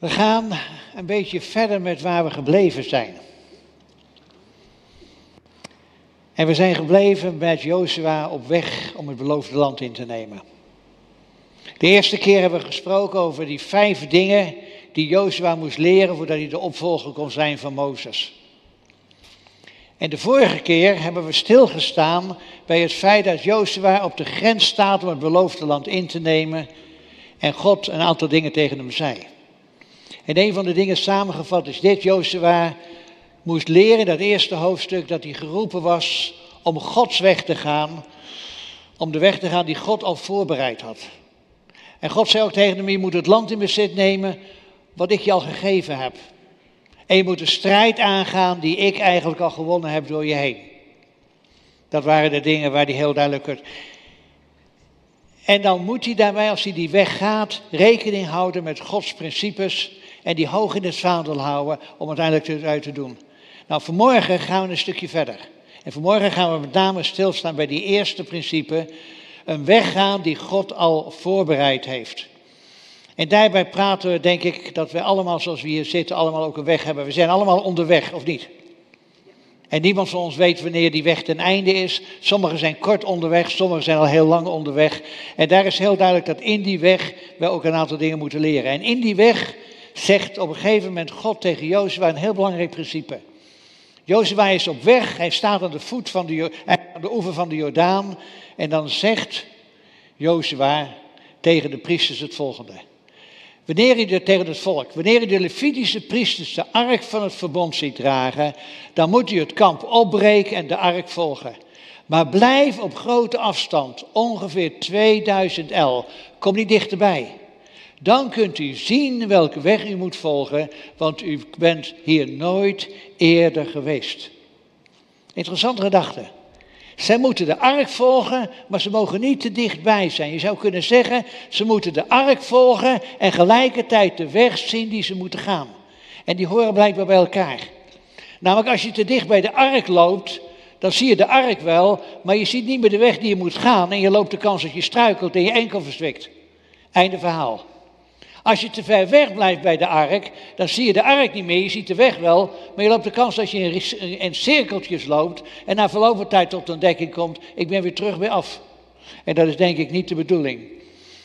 We gaan een beetje verder met waar we gebleven zijn. En we zijn gebleven met Jozua op weg om het beloofde land in te nemen. De eerste keer hebben we gesproken over die vijf dingen die Jozua moest leren voordat hij de opvolger kon zijn van Mozes. En de vorige keer hebben we stilgestaan bij het feit dat Jozua op de grens staat om het beloofde land in te nemen en God een aantal dingen tegen hem zei. En een van de dingen samengevat is dit, Jozua moest leren dat eerste hoofdstuk dat hij geroepen was om Gods weg te gaan, om de weg te gaan die God al voorbereid had. En God zei ook tegen hem, je moet het land in bezit nemen wat ik je al gegeven heb. En je moet de strijd aangaan die ik eigenlijk al gewonnen heb door je heen. Dat waren de dingen waar hij heel duidelijk werd. En dan moet hij daarbij, als hij die weg gaat, rekening houden met Gods principes en die hoog in het vaandel houden om uiteindelijk eruit te doen. Nou, vanmorgen gaan we een stukje verder. En vanmorgen gaan we met name stilstaan bij die eerste principe, een weg gaan die God al voorbereid heeft. En daarbij praten we, denk ik, dat we allemaal, zoals we hier zitten, allemaal ook een weg hebben. We zijn allemaal onderweg, of niet? En niemand van ons weet wanneer die weg ten einde is. Sommigen zijn kort onderweg, sommigen zijn al heel lang onderweg. En daar is heel duidelijk dat in die weg we ook een aantal dingen moeten leren. En in die weg zegt op een gegeven moment God tegen Jozua een heel belangrijk principe. Jozua is op weg, hij staat aan de voet van de, aan de oever van de Jordaan. En dan zegt Jozua tegen de priesters het volgende. Wanneer je de, tegen het volk, wanneer je de Levitische priesters de ark van het verbond ziet dragen, dan moet u het kamp opbreken en de ark volgen. Maar blijf op grote afstand, ongeveer 2000 L. Kom niet dichterbij. Dan kunt u zien welke weg u moet volgen, want u bent hier nooit eerder geweest. Interessante gedachte. Zij moeten de ark volgen, maar ze mogen niet te dichtbij zijn. Je zou kunnen zeggen, ze moeten de ark volgen en gelijkertijd de weg zien die ze moeten gaan. En die horen blijkbaar bij elkaar. Namelijk als je te dicht bij de ark loopt, dan zie je de ark wel, maar je ziet niet meer de weg die je moet gaan en je loopt de kans dat je struikelt en je enkel verzwikt. Einde verhaal. Als je te ver weg blijft bij de ark, dan zie je de ark niet meer, je ziet de weg wel, maar je loopt de kans dat je in, cirkeltjes loopt en na verloop van tijd tot ontdekking komt, ik ben weer terug bij af. En dat is denk ik niet de bedoeling.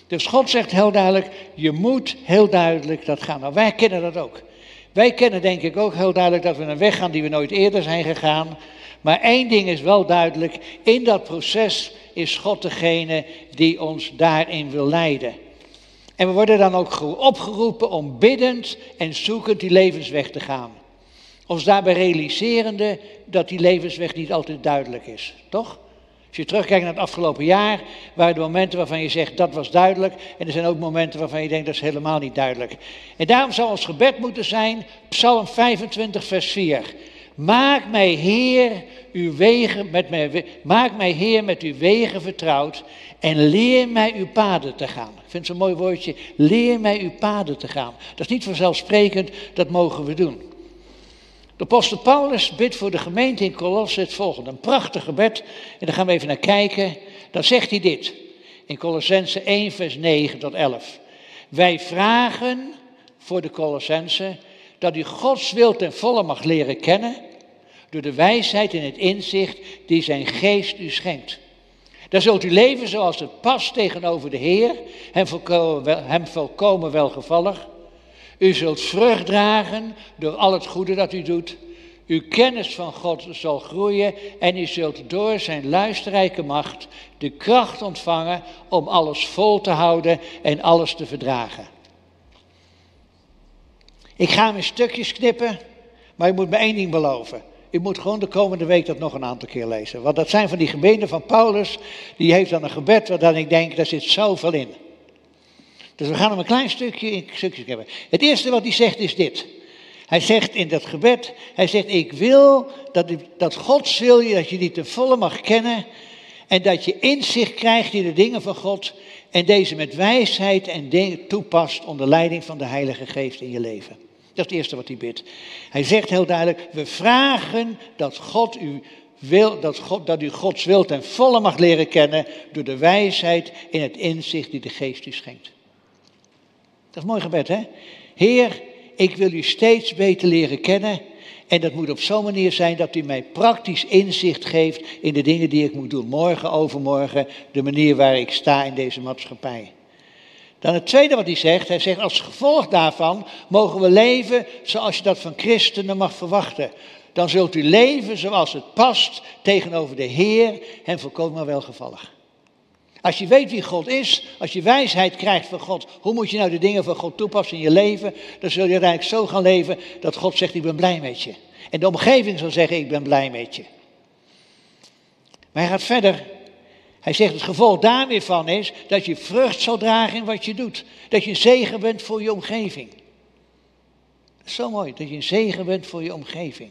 Dus God zegt heel duidelijk, je moet heel duidelijk dat gaan. Nou, wij kennen dat ook. Wij kennen denk ik ook heel duidelijk dat we een weg gaan die we nooit eerder zijn gegaan. Maar één ding is wel duidelijk, in dat proces is God degene die ons daarin wil leiden. En we worden dan ook opgeroepen om biddend en zoekend die levensweg te gaan. Ons daarbij realiserende dat die levensweg niet altijd duidelijk is, toch? Als je terugkijkt naar het afgelopen jaar, waren er momenten waarvan je zegt dat was duidelijk. En er zijn ook momenten waarvan je denkt dat is helemaal niet duidelijk. En daarom zou ons gebed moeten zijn, Psalm 25, vers 4. Maak mij Heer, uw wegen met mij, maak mij Heer met uw wegen vertrouwd en leer mij uw paden te gaan. Vind zo'n mooi woordje, leer mij uw paden te gaan. Dat is niet vanzelfsprekend, dat mogen we doen. De apostel Paulus bidt voor de gemeente in Colosse het volgende. Een prachtig gebed. En daar gaan we even naar kijken. Dan zegt hij dit. In Colossense 1 vers 9 tot 11. Wij vragen voor de Colossense dat u Gods wil ten volle mag leren kennen. Door de wijsheid en het inzicht die zijn geest u schenkt. Dan zult u leven zoals het past tegenover de Heer, hem volkomen, hem volkomen welgevallig. U zult vrucht dragen door al het goede dat u doet. Uw kennis van God zal groeien en u zult door zijn luisterrijke macht de kracht ontvangen om alles vol te houden en alles te verdragen. Ik ga hem in stukjes knippen, maar u moet me één ding beloven. U moet gewoon de komende week dat nog een aantal keer lezen. Want dat zijn van die gebeden van Paulus, die heeft dan een gebed waardan ik denk, daar zit zoveel in. Dus we gaan hem een klein stukje in stukjes hebben. Het eerste wat hij zegt is dit. Hij zegt in dat gebed, hij zegt, ik wil dat, dat Gods wil je, dat je die ten volle mag kennen. En dat je inzicht krijgt in de dingen van God. En deze met wijsheid en dingen toepast onder leiding van de Heilige Geest in je leven. Dat is het eerste wat hij bidt. Hij zegt heel duidelijk, we vragen dat God u wil, dat, God, dat u Gods wil ten volle mag leren kennen door de wijsheid in het inzicht die de geest u schenkt. Dat is een mooi gebed, hè? Heer, ik wil u steeds beter leren kennen. En dat moet op zo'n manier zijn dat u mij praktisch inzicht geeft in de dingen die ik moet doen. Morgen, overmorgen, de manier waar ik sta in deze maatschappij. Dan het tweede wat hij zegt, hij zegt als gevolg daarvan mogen we leven zoals je dat van christenen mag verwachten. Dan zult u leven zoals het past tegenover de Heer en volkomen welgevallig. Als je weet wie God is, als je wijsheid krijgt van God, hoe moet je nou de dingen van God toepassen in je leven, dan zul je uiteindelijk zo gaan leven dat God zegt, ik ben blij met je. En de omgeving zal zeggen, ik ben blij met je. Maar hij gaat verder. Hij zegt, het gevolg daar weer van is dat je vrucht zal dragen in wat je doet. Dat je een zegen bent voor je omgeving. Zo mooi, dat je een zegen bent voor je omgeving.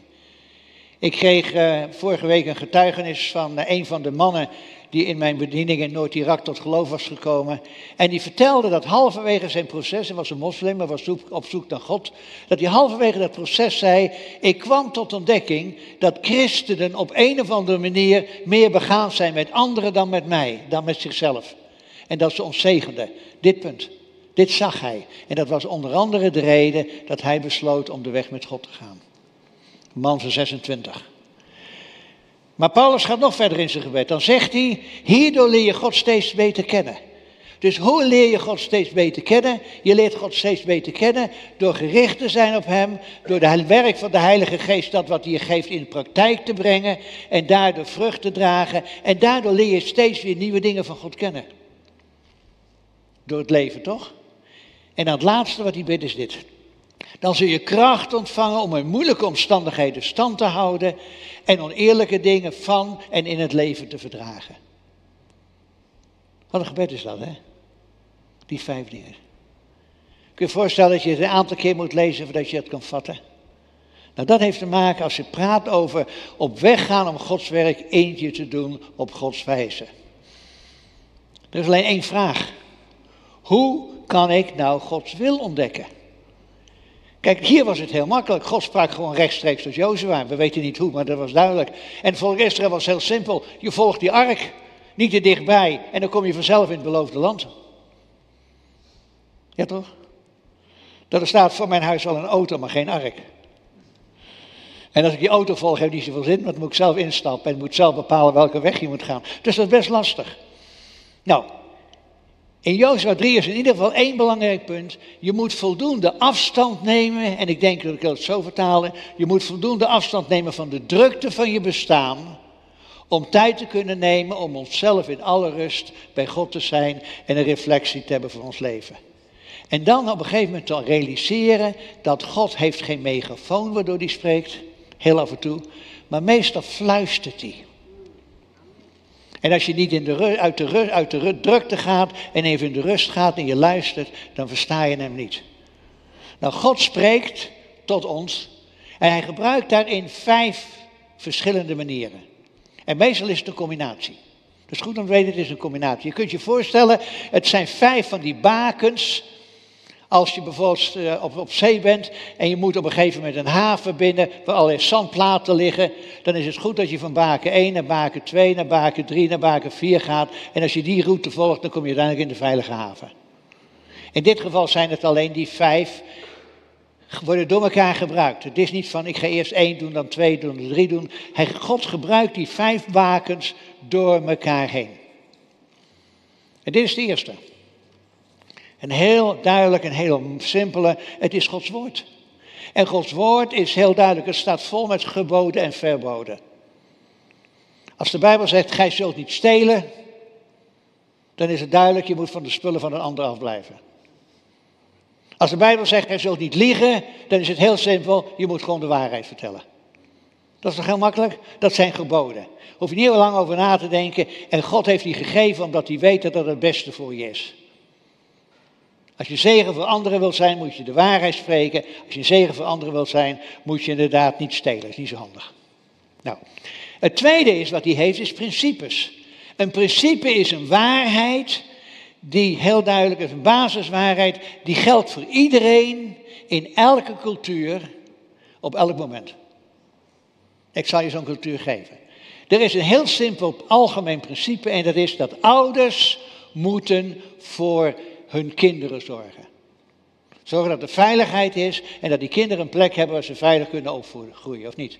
Ik kreeg uh, vorige week een getuigenis van uh, een van de mannen die in mijn bediening in Noord-Irak tot geloof was gekomen. En die vertelde dat halverwege zijn proces, hij was een moslim, maar was op zoek naar God, dat hij halverwege dat proces zei, ik kwam tot ontdekking dat christenen op een of andere manier meer begaan zijn met anderen dan met mij, dan met zichzelf. En dat ze ons zegenden. Dit punt. Dit zag hij. En dat was onder andere de reden dat hij besloot om de weg met God te gaan. man van 26. Maar Paulus gaat nog verder in zijn gebed. Dan zegt hij, hierdoor leer je God steeds beter kennen. Dus hoe leer je God steeds beter kennen? Je leert God steeds beter kennen door gericht te zijn op Hem, door het werk van de Heilige Geest, dat wat Hij geeft, in praktijk te brengen en daardoor vrucht te dragen. En daardoor leer je steeds weer nieuwe dingen van God kennen. Door het leven, toch? En dan het laatste wat hij bidt is dit. Dan zul je kracht ontvangen om in moeilijke omstandigheden stand te houden en oneerlijke dingen van en in het leven te verdragen. Wat een gebed is dat, hè? Die vijf dingen. Kun je je voorstellen dat je het een aantal keer moet lezen voordat je het kan vatten? Nou, dat heeft te maken als je praat over op weg gaan om Gods werk eentje te doen op Gods wijze. Er is alleen één vraag. Hoe kan ik nou Gods wil ontdekken? Kijk, hier was het heel makkelijk. God sprak gewoon rechtstreeks tot Jozua. We weten niet hoe, maar dat was duidelijk. En voor Israël was heel simpel. Je volgt die ark, niet te dichtbij, en dan kom je vanzelf in het beloofde land. Ja toch? Dat er staat voor mijn huis wel een auto, maar geen ark. En als ik die auto volg, heeft niet zoveel zin, want dan moet ik zelf instappen en moet zelf bepalen welke weg je moet gaan. Dus dat is best lastig. Nou, in Jozua 3 is in ieder geval één belangrijk punt. Je moet voldoende afstand nemen, en ik denk dat ik het zo vertalen. Je moet voldoende afstand nemen van de drukte van je bestaan. Om tijd te kunnen nemen om onszelf in alle rust bij God te zijn en een reflectie te hebben van ons leven. En dan op een gegeven moment te realiseren dat God heeft geen megafoon waardoor hij spreekt, heel af en toe, maar meestal fluistert hij. En als je niet in de, uit, de, uit de drukte gaat en even in de rust gaat en je luistert, dan versta je hem niet. Nou, God spreekt tot ons en hij gebruikt daarin vijf verschillende manieren. En meestal is het een combinatie. Dus goed om te weten, het is een combinatie. Je kunt je voorstellen, het zijn vijf van die bakens als je bijvoorbeeld eh, op, op zee bent en je moet op een gegeven moment een haven binnen waar allerlei zandplaten liggen, dan is het goed dat je van baken 1 naar baken 2 naar baken 3 naar baken 4 gaat. En als je die route volgt, dan kom je uiteindelijk in de veilige haven. In dit geval zijn het alleen die vijf, worden door elkaar gebruikt. Het is niet van ik ga eerst één doen, dan twee doen, dan drie doen. God gebruikt die vijf bakens door elkaar heen. En dit is de eerste. Een heel duidelijk en heel simpele, het is Gods woord. En Gods woord is heel duidelijk, het staat vol met geboden en verboden. Als de Bijbel zegt, gij zult niet stelen, dan is het duidelijk, je moet van de spullen van een ander afblijven. Als de Bijbel zegt, gij zult niet liegen, dan is het heel simpel, je moet gewoon de waarheid vertellen. Dat is toch heel makkelijk? Dat zijn geboden. Hoef je niet heel lang over na te denken. En God heeft die gegeven omdat hij weet dat dat het beste voor je is. Als je zegen voor anderen wilt zijn, moet je de waarheid spreken. Als je zegen voor anderen wilt zijn, moet je inderdaad niet stelen. Dat is niet zo handig. Nou, het tweede is wat hij heeft, is principes. Een principe is een waarheid die heel duidelijk is, een basiswaarheid, die geldt voor iedereen in elke cultuur op elk moment. Ik zal je zo'n cultuur geven. Er is een heel simpel algemeen principe en dat is dat ouders moeten voor hun kinderen zorgen. Zorgen dat er veiligheid is en dat die kinderen een plek hebben waar ze veilig kunnen opgroeien, of niet?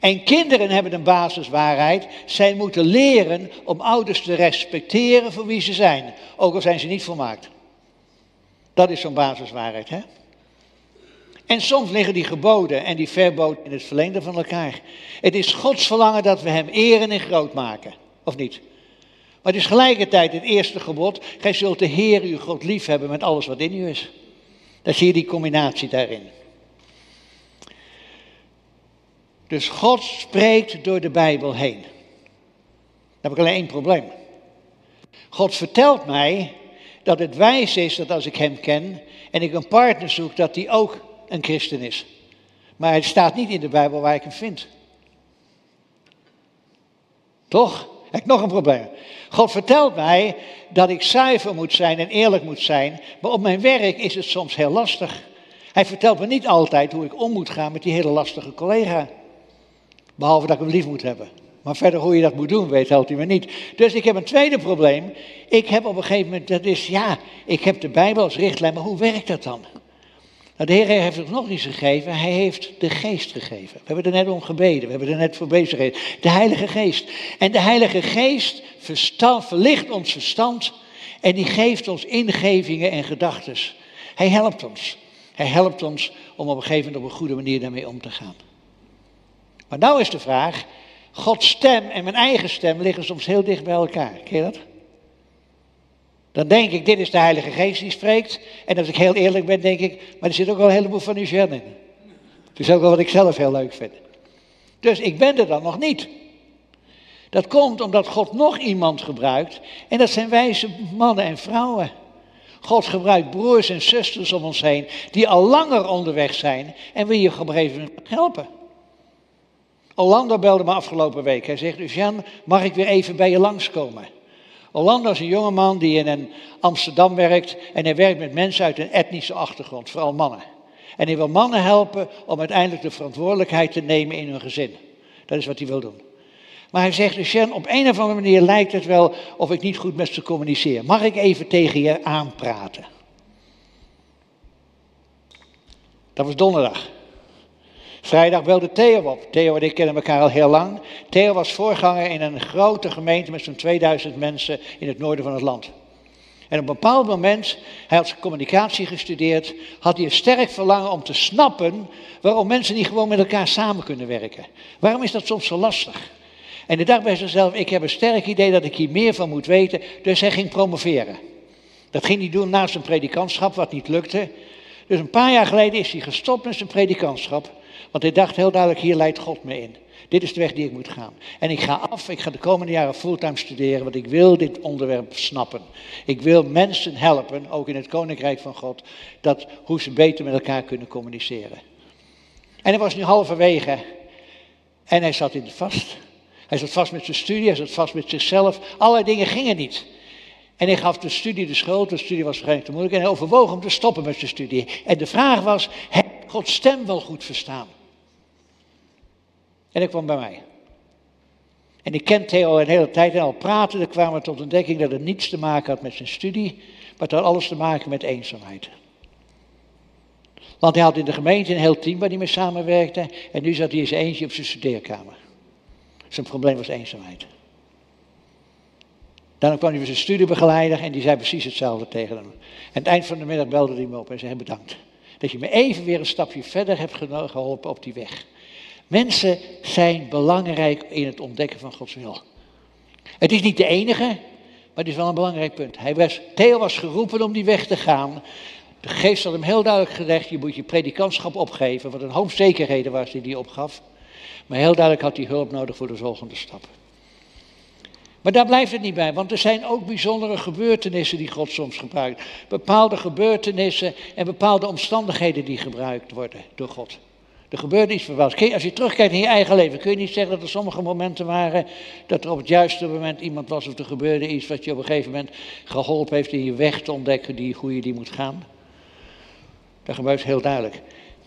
En kinderen hebben een basiswaarheid. Zij moeten leren om ouders te respecteren voor wie ze zijn, ook al zijn ze niet volmaakt. Dat is zo'n basiswaarheid, hè? En soms liggen die geboden en die verboden in het verlengde van elkaar. Het is Gods verlangen dat we Hem eren en groot maken, of niet? Maar het is gelijkertijd het eerste gebod. Gij zult de Heer uw God lief hebben met alles wat in u is. Dan zie je die combinatie daarin. Dus God spreekt door de Bijbel heen. Dan heb ik alleen één probleem. God vertelt mij dat het wijs is dat als ik Hem ken en ik een partner zoek, dat die ook een christen is. Maar het staat niet in de Bijbel waar ik hem vind. Toch? Heb ik nog een probleem. God vertelt mij dat ik zuiver moet zijn en eerlijk moet zijn, maar op mijn werk is het soms heel lastig. Hij vertelt me niet altijd hoe ik om moet gaan met die hele lastige collega. Behalve dat ik hem lief moet hebben. Maar verder hoe je dat moet doen, weet helpt hij me niet. Dus ik heb een tweede probleem. Ik heb op een gegeven moment, dat is ja, ik heb de Bijbel als richtlijn, maar hoe werkt dat dan? Nou, de Heer heeft ons nog iets gegeven. Hij heeft de geest gegeven. We hebben er net om gebeden. We hebben er net voor bezig. De Heilige Geest. En de Heilige Geest verstand, verlicht ons verstand. En die geeft ons ingevingen en gedachten. Hij helpt ons. Hij helpt ons om op een gegeven moment op een goede manier daarmee om te gaan. Maar nou is de vraag. Gods stem en mijn eigen stem liggen soms heel dicht bij elkaar. Ken je dat? Dan denk ik, dit is de Heilige Geest die spreekt. En als ik heel eerlijk ben, denk ik, maar er zit ook wel een heleboel van Eugène in. Het is ook wel wat ik zelf heel leuk vind. Dus ik ben er dan nog niet. Dat komt omdat God nog iemand gebruikt. En dat zijn wijze mannen en vrouwen. God gebruikt broers en zusters om ons heen. Die al langer onderweg zijn. En wil je op een helpen. Orlando belde me afgelopen week. Hij zegt, Eugène, mag ik weer even bij je langskomen? Orlando is een jongeman die in Amsterdam werkt en hij werkt met mensen uit een etnische achtergrond, vooral mannen. En hij wil mannen helpen om uiteindelijk de verantwoordelijkheid te nemen in hun gezin. Dat is wat hij wil doen. Maar hij zegt, Lucien, op een of andere manier lijkt het wel of ik niet goed met ze communiceer. Mag ik even tegen je aanpraten? Dat was donderdag. Vrijdag belde Theo op. Theo en ik kennen elkaar al heel lang. Theo was voorganger in een grote gemeente met zo'n 2000 mensen in het noorden van het land. En op een bepaald moment, hij had communicatie gestudeerd, had hij een sterk verlangen om te snappen waarom mensen niet gewoon met elkaar samen kunnen werken. Waarom is dat soms zo lastig? En hij dacht bij zichzelf, ik heb een sterk idee dat ik hier meer van moet weten, dus hij ging promoveren. Dat ging hij doen naast zijn predikantschap, wat niet lukte. Dus een paar jaar geleden is hij gestopt met zijn predikantschap. Want hij dacht heel duidelijk, hier leidt God me in. Dit is de weg die ik moet gaan. En ik ga af, ik ga de komende jaren fulltime studeren, want ik wil dit onderwerp snappen. Ik wil mensen helpen, ook in het koninkrijk van God, dat, hoe ze beter met elkaar kunnen communiceren. En hij was nu halverwege en hij zat in vast. Hij zat vast met zijn studie, hij zat vast met zichzelf. Allerlei dingen gingen niet. En hij gaf de studie de schuld, de studie was waarschijnlijk te moeilijk. En hij overwoog om te stoppen met zijn studie. En de vraag was, Gods stem wel goed verstaan? En hij kwam bij mij. En ik ken Theo een hele tijd en al praten, dan kwamen we tot ontdekking dat het niets te maken had met zijn studie, maar het had alles te maken met eenzaamheid. Want hij had in de gemeente een heel team waar hij mee samenwerkte en nu zat hij in zijn eentje op zijn studeerkamer. Zijn probleem was eenzaamheid. Dan kwam hij bij zijn studiebegeleider en die zei precies hetzelfde tegen hem. En het eind van de middag belde hij me op en zei bedankt. Dat je me even weer een stapje verder hebt geholpen op die weg. Mensen zijn belangrijk in het ontdekken van Gods wil. Het is niet de enige, maar het is wel een belangrijk punt. Hij was, Theo was geroepen om die weg te gaan. De geest had hem heel duidelijk gezegd, je moet je predikantschap opgeven, wat een hoop zekerheden was die hij opgaf. Maar heel duidelijk had hij hulp nodig voor de volgende stap. Maar daar blijft het niet bij, want er zijn ook bijzondere gebeurtenissen die God soms gebruikt. Bepaalde gebeurtenissen en bepaalde omstandigheden die gebruikt worden door God. Er gebeurde iets verbaasd. Als je terugkijkt in je eigen leven, kun je niet zeggen dat er sommige momenten waren dat er op het juiste moment iemand was of er gebeurde iets wat je op een gegeven moment geholpen heeft in je weg te ontdekken die, hoe je die moet gaan. Dat gebeurt heel duidelijk.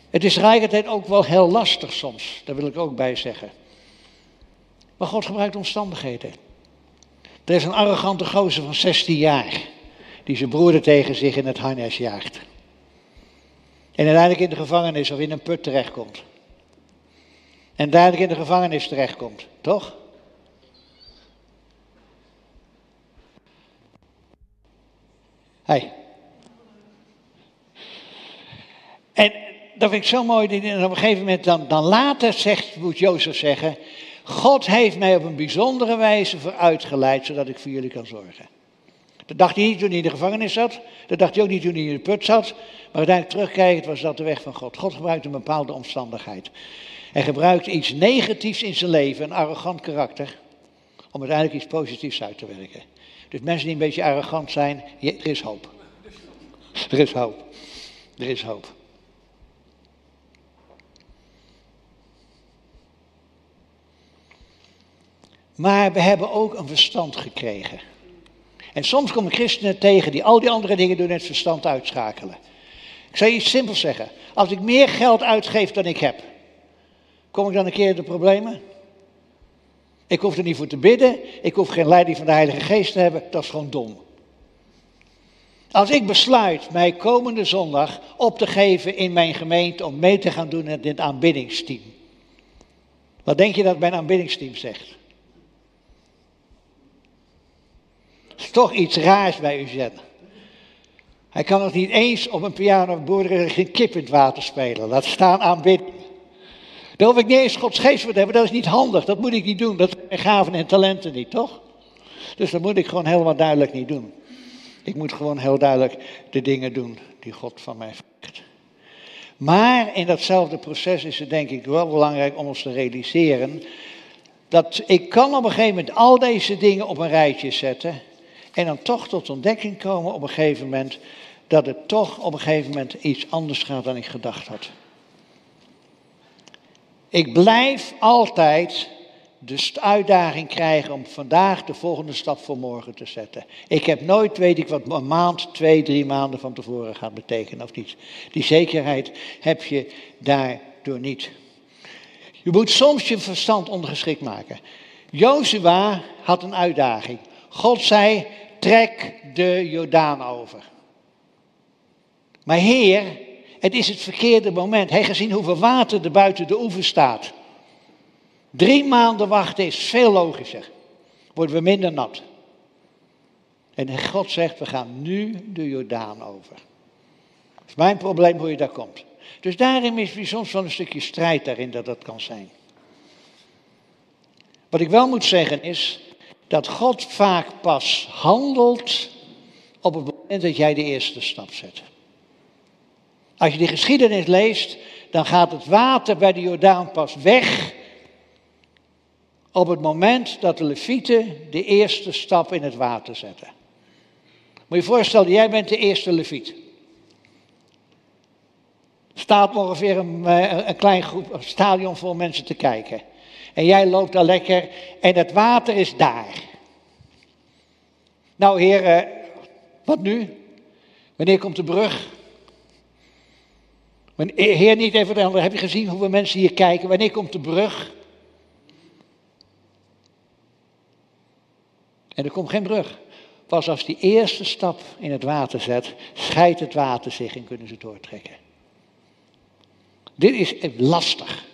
Het is tegelijkertijd ook wel heel lastig soms, daar wil ik ook bij zeggen. Maar God gebruikt omstandigheden. Er is een arrogante gozer van 16 jaar, die zijn broeder tegen zich in het harnas jaagt. En uiteindelijk in de gevangenis of in een put terechtkomt. En uiteindelijk in de gevangenis terechtkomt, toch? Hey. En dat vind ik zo mooi. En op een gegeven moment, dan, dan later zegt, moet Jozef zeggen. God heeft mij op een bijzondere wijze vooruitgeleid, zodat ik voor jullie kan zorgen. Dat dacht hij niet toen hij in de gevangenis zat. Dat dacht hij ook niet toen hij in de put zat. Maar uiteindelijk terugkijkend was dat de weg van God. God gebruikt een bepaalde omstandigheid. Hij gebruikt iets negatiefs in zijn leven, een arrogant karakter, om uiteindelijk iets positiefs uit te werken. Dus mensen die een beetje arrogant zijn, er is hoop. Er is hoop. Er is hoop. Maar we hebben ook een verstand gekregen. En soms kom ik christenen tegen die al die andere dingen door het verstand uitschakelen. Ik zal je iets simpels zeggen. Als ik meer geld uitgeef dan ik heb, kom ik dan een keer in de problemen? Ik hoef er niet voor te bidden. Ik hoef geen leiding van de Heilige Geest te hebben. Dat is gewoon dom. Als ik besluit mij komende zondag op te geven in mijn gemeente om mee te gaan doen in dit aanbiddingsteam. Wat denk je dat mijn aanbiddingsteam zegt? Is toch iets raars bij u zetten. Hij kan nog niet eens op een piano geen kip in het water spelen. Laat staan aanbidden. Daar hoef ik niet eens Gods geest voor te hebben. Dat is niet handig. Dat moet ik niet doen. Dat zijn gaven en talenten niet, toch? Dus dat moet ik gewoon helemaal duidelijk niet doen. Ik moet gewoon heel duidelijk de dingen doen die God van mij vraagt. Maar in datzelfde proces is het denk ik wel belangrijk om ons te realiseren dat ik kan op een gegeven moment al deze dingen op een rijtje zetten en dan toch tot ontdekking komen op een gegeven moment dat het toch op een gegeven moment iets anders gaat dan ik gedacht had. Ik blijf altijd de uitdaging krijgen om vandaag de volgende stap voor morgen te zetten. Ik heb nooit, weet ik wat, een maand, twee, drie maanden van tevoren gaat betekenen of niet. Die zekerheid heb je daardoor niet. Je moet soms je verstand ondergeschikt maken. Jozua had een uitdaging. God zei, trek de Jordaan over. Maar Heer, het is het verkeerde moment. Hij gezien hoeveel water er buiten de oever staat. Drie maanden wachten is veel logischer. Worden we minder nat. En God zegt, we gaan nu de Jordaan over. Dat is mijn probleem hoe je daar komt. Dus daarin is er soms wel een stukje strijd daarin dat dat kan zijn. Wat ik wel moet zeggen is, dat God vaak pas handelt op het moment dat jij de eerste stap zet. Als je die geschiedenis leest, dan gaat het water bij de Jordaan pas weg op het moment dat de Levieten de eerste stap in het water zetten. Moet je je voorstellen, jij bent de eerste Leviet. Staat ongeveer een, eh, een klein groep, stadion vol mensen te kijken. En jij loopt daar lekker en het water is daar. Nou heer, wat nu? Wanneer komt de brug? Heer, niet even de andere. Heb je gezien hoeveel mensen hier kijken? Wanneer komt de brug? En er komt geen brug. Pas als die eerste stap in het water zet, scheidt het water zich en kunnen ze doortrekken. Dit is lastig.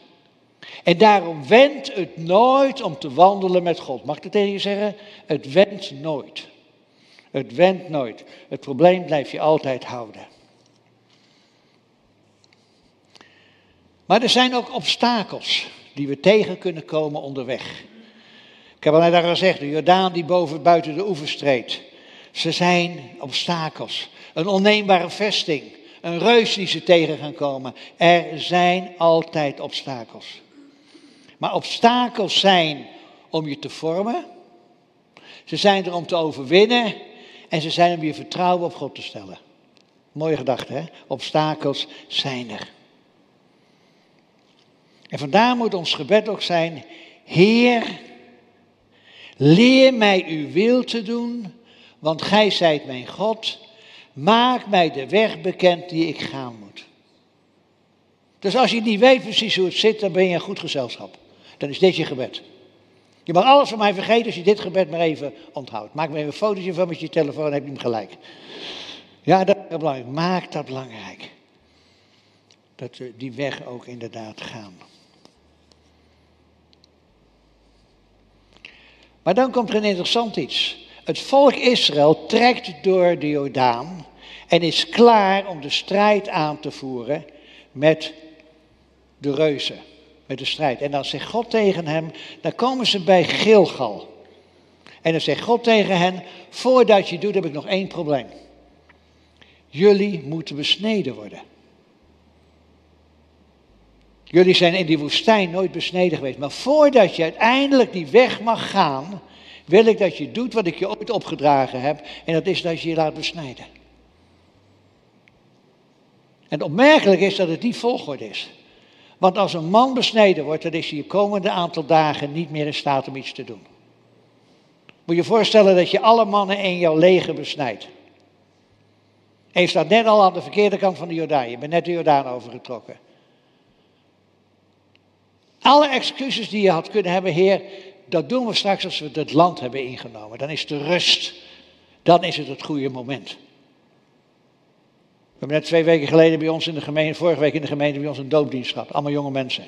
En daarom wendt het nooit om te wandelen met God. Mag ik het tegen je zeggen? Het wendt nooit. Het wendt nooit. Het probleem blijf je altijd houden. Maar er zijn ook obstakels die we tegen kunnen komen onderweg. Ik heb al net al gezegd, de Jordaan die boven buiten de oever streed. Ze zijn obstakels. Een onneembare vesting. Een reus die ze tegen gaan komen. Er zijn altijd obstakels. Maar obstakels zijn om je te vormen. Ze zijn er om te overwinnen. En ze zijn om je vertrouwen op God te stellen. Mooie gedachte, hè? Obstakels zijn er. En vandaar moet ons gebed ook zijn, Heer, leer mij uw wil te doen, want gij zijt mijn God. Maak mij de weg bekend die ik gaan moet. Dus als je niet weet precies hoe het zit, dan ben je een goed gezelschap. Dan is dit je gebed. Je mag alles van mij vergeten als je dit gebed maar even onthoudt. Maak me even een fotootje van met je telefoon, dan heb je hem gelijk. Ja, dat is belangrijk. Maak dat belangrijk. dat we die weg ook inderdaad gaan. Maar dan komt er een interessant iets. Het volk Israël trekt door de Jordaan en is klaar om de strijd aan te voeren met de reuzen, met de strijd. En dan zegt God tegen hem, dan komen ze bij Gilgal. En dan zegt God tegen hen, voordat je doet heb ik nog één probleem. Jullie moeten besneden worden. Jullie zijn in die woestijn nooit besneden geweest. Maar voordat je uiteindelijk die weg mag gaan, wil ik dat je doet wat ik je ooit opgedragen heb. En dat is dat je je laat besnijden. En opmerkelijk is dat het die volgorde is. Want als een man besneden wordt, dan is hij de komende aantal dagen niet meer in staat om iets te doen. Moet je je voorstellen dat je alle mannen in jouw leger besnijdt. Je staat net al aan de verkeerde kant van de Jordaan. Je bent net de Jordaan overgetrokken. Alle excuses die je had kunnen hebben, Heer, dat doen we straks als we het land hebben ingenomen. Dan is de rust. Dan is het het goede moment. We hebben net twee weken geleden bij ons in de gemeente, vorige week in de gemeente bij ons een doopdienst gehad. Allemaal jonge mensen.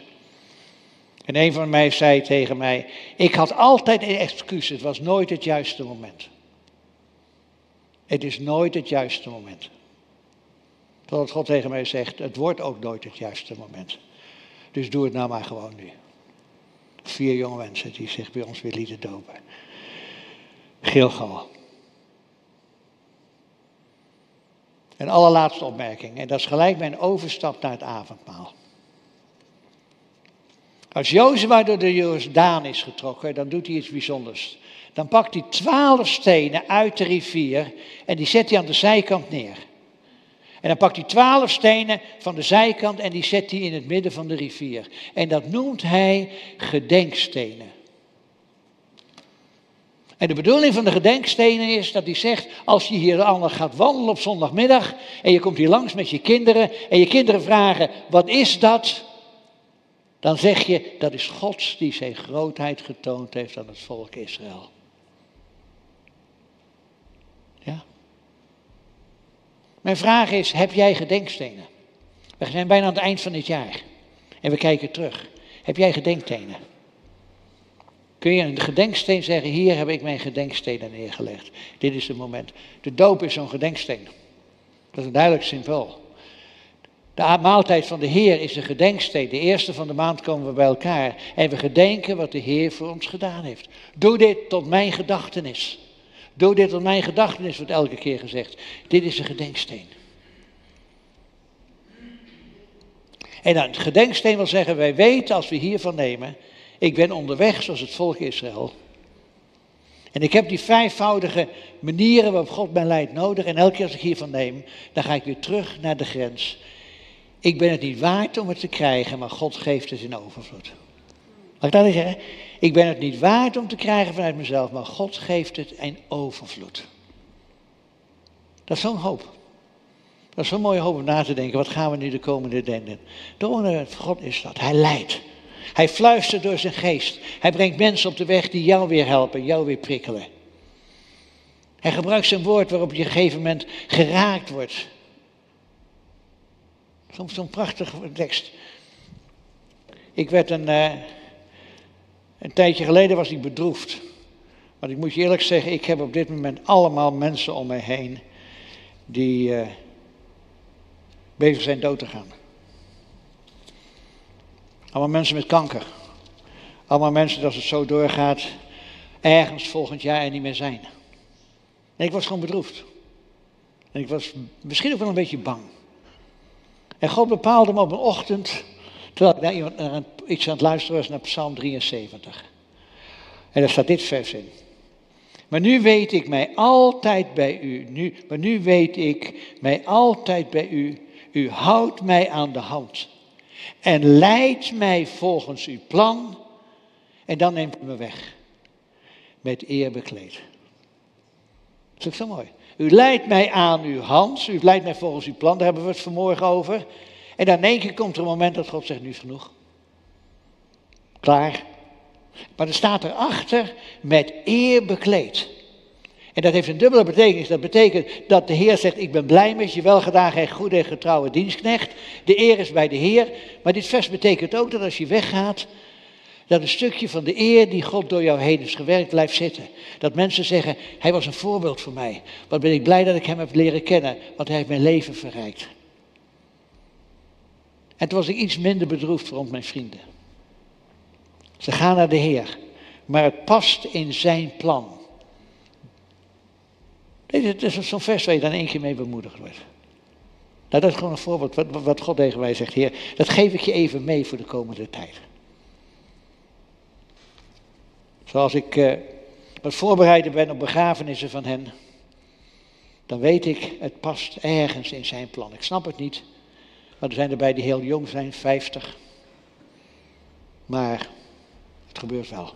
En een van mij zei tegen mij, ik had altijd een excuus, het was nooit het juiste moment. Het is nooit het juiste moment. Totdat God tegen mij zegt, het wordt ook nooit het juiste moment. Dus doe het nou maar gewoon nu. Vier jonge mensen die zich bij ons weer lieten dopen. Gilgal. Een allerlaatste opmerking, en dat is gelijk mijn overstap naar het avondmaal. Als Jozua door de Jordaan is getrokken, dan doet hij iets bijzonders. Dan pakt hij twaalf stenen uit de rivier en die zet hij aan de zijkant neer. En dan pakt hij twaalf stenen van de zijkant en die zet hij in het midden van de rivier. En dat noemt hij gedenkstenen. En de bedoeling van de gedenkstenen is dat hij zegt, als je hier allemaal gaat wandelen op zondagmiddag en je komt hier langs met je kinderen en je kinderen vragen, wat is dat? Dan zeg je, dat is God die zijn grootheid getoond heeft aan het volk Israël. Ja? Mijn vraag is, heb jij gedenkstenen? We zijn bijna aan het eind van dit jaar. En we kijken terug. Heb jij gedenkstenen? Kun je een gedenksteen zeggen, hier heb ik mijn gedenkstenen neergelegd. Dit is het moment. De doop is zo'n gedenksteen. Dat is een duidelijk symbool. De maaltijd van de Heer is een gedenksteen. De eerste van de maand komen we bij elkaar en we gedenken wat de Heer voor ons gedaan heeft. Doe dit tot mijn gedachtenis. Doe dit tot mijn gedachtenis, wordt elke keer gezegd. Dit is een gedenksteen. En het gedenksteen wil zeggen, wij weten als we hiervan nemen, ik ben onderweg zoals het volk Israël. En ik heb die vijfvoudige manieren waarop God mij leidt nodig. En elke keer als ik hiervan neem, dan ga ik weer terug naar de grens. Ik ben het niet waard om het te krijgen, maar God geeft het in overvloed. Mag ik dat eens zeggen? Ik ben het niet waard om te krijgen vanuit mezelf, maar God geeft het in overvloed. Dat is zo'n hoop. Dat is zo'n mooie hoop om na te denken. Wat gaan we nu de komende dingen doen? De God is dat. Hij leidt. Hij fluistert door zijn geest. Hij brengt mensen op de weg die jou weer helpen, jou weer prikkelen. Hij gebruikt zijn woord waarop je op een gegeven moment geraakt wordt. Soms zo'n prachtige tekst. Ik werd een, uh, een tijdje geleden was ik bedroefd. Want ik moet je eerlijk zeggen, ik heb op dit moment allemaal mensen om mij heen die uh, bezig zijn dood te gaan. Allemaal mensen met kanker. Allemaal mensen dat het zo doorgaat, ergens volgend jaar er niet meer zijn. En ik was gewoon bedroefd. En ik was misschien ook wel een beetje bang. En God bepaalde me op een ochtend, terwijl ik naar, iemand, naar iets aan het luisteren was, naar Psalm 73. En daar staat dit vers in. Maar nu weet ik mij altijd bij u. Nu, maar nu weet ik mij altijd bij u. U houdt mij aan de hand. En leidt mij volgens uw plan. En dan neemt u me weg. Met eer bekleed. Dat is zo mooi. U leidt mij aan uw hand, u leidt mij volgens uw plan, daar hebben we het vanmorgen over. En dan in één keer komt er een moment dat God zegt, nu is genoeg. Klaar. Maar er staat erachter, met eer bekleed. En dat heeft een dubbele betekenis. Dat betekent dat de Heer zegt, ik ben blij met je, welgedaan, gij goede en getrouwe dienstknecht. De eer is bij de Heer. Maar dit vers betekent ook dat als je weggaat, dat een stukje van de eer die God door jou heen is gewerkt blijft zitten. Dat mensen zeggen, hij was een voorbeeld voor mij. Wat ben ik blij dat ik hem heb leren kennen, want hij heeft mijn leven verrijkt. En toen was ik iets minder bedroefd rond mijn vrienden. Ze gaan naar de Heer, maar het past in zijn plan. Dit is zo'n vers waar je dan één keer mee bemoedigd wordt. Nou, dat is gewoon een voorbeeld wat, wat God tegen mij zegt. Heer, dat geef ik je even mee voor de komende tijd. Zoals ik uh, wat voorbereiden ben op begrafenissen van hen, dan weet ik, het past ergens in zijn plan. Ik snap het niet, maar er zijn erbij die heel jong zijn, 50. Maar het gebeurt wel.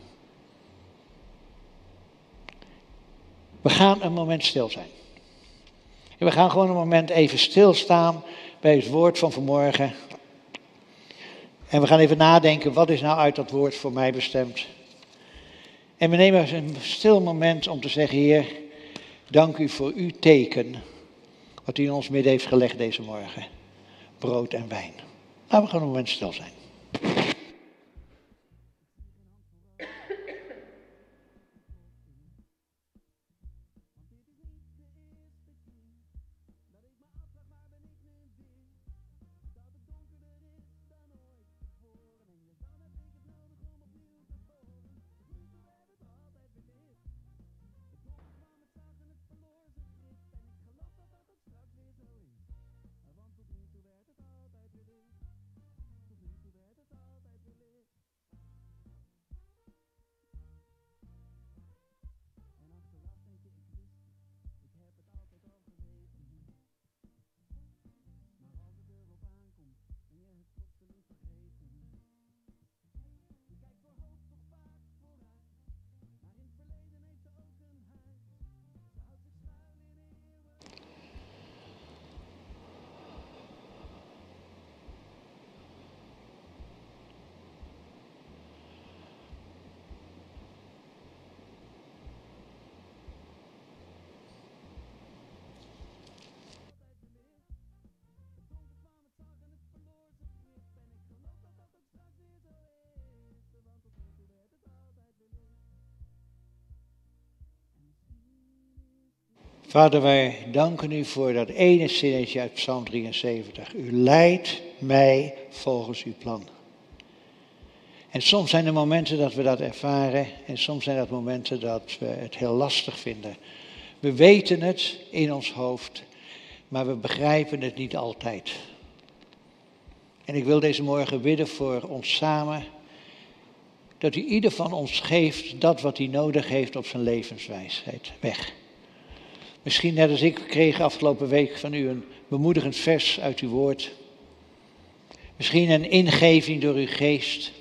We gaan een moment stil zijn. En we gaan gewoon een moment even stilstaan bij het woord van vanmorgen. En we gaan even nadenken, wat is nou uit dat woord voor mij bestemd? En we nemen een stil moment om te zeggen, Heer, dank u voor uw teken, wat u in ons midden heeft gelegd deze morgen. Brood en wijn. Laten we gewoon een moment stil zijn. Vader, wij danken u voor dat ene zinnetje uit Psalm 73. U leidt mij volgens uw plan. En soms zijn er momenten dat we dat ervaren en soms zijn dat momenten dat we het heel lastig vinden. We weten het in ons hoofd, maar we begrijpen het niet altijd. En ik wil deze morgen bidden voor ons samen, dat u ieder van ons geeft dat wat hij nodig heeft op zijn levenswijsheid weg. Misschien net als ik kreeg afgelopen week van u een bemoedigend vers uit uw woord. Misschien een ingeving door uw geest.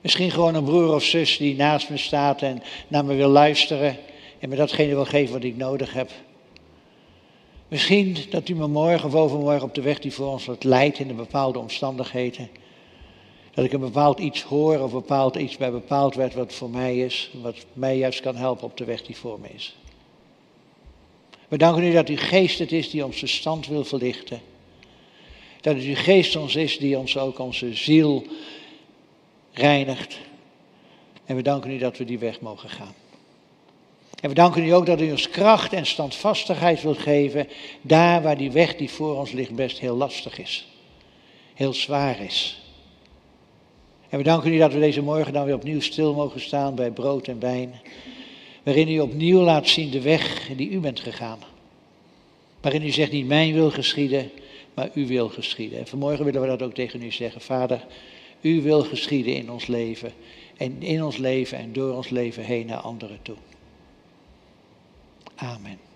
Misschien gewoon een broer of zus die naast me staat en naar me wil luisteren en me datgene wil geven wat ik nodig heb. Misschien dat u me morgen of overmorgen op de weg die voor ons wat leidt in de bepaalde omstandigheden. Dat ik een bepaald iets hoor of bepaald iets bij bepaald werd wat voor mij is. Wat mij juist kan helpen op de weg die voor me is. We danken u dat uw geest het is die onze stand wil verlichten. Dat het uw geest ons is die ons ook onze ziel reinigt. En we danken u dat we die weg mogen gaan. En we danken u ook dat u ons kracht en standvastigheid wilt geven, daar waar die weg die voor ons ligt best heel lastig is. Heel zwaar is. En we danken u dat we deze morgen dan weer opnieuw stil mogen staan bij brood en wijn waarin u opnieuw laat zien de weg die u bent gegaan. Waarin u zegt niet mijn wil geschieden, maar uw wil geschieden. En vanmorgen willen we dat ook tegen u zeggen. Vader, uw wil geschieden in ons leven. En in ons leven en door ons leven heen naar anderen toe. Amen.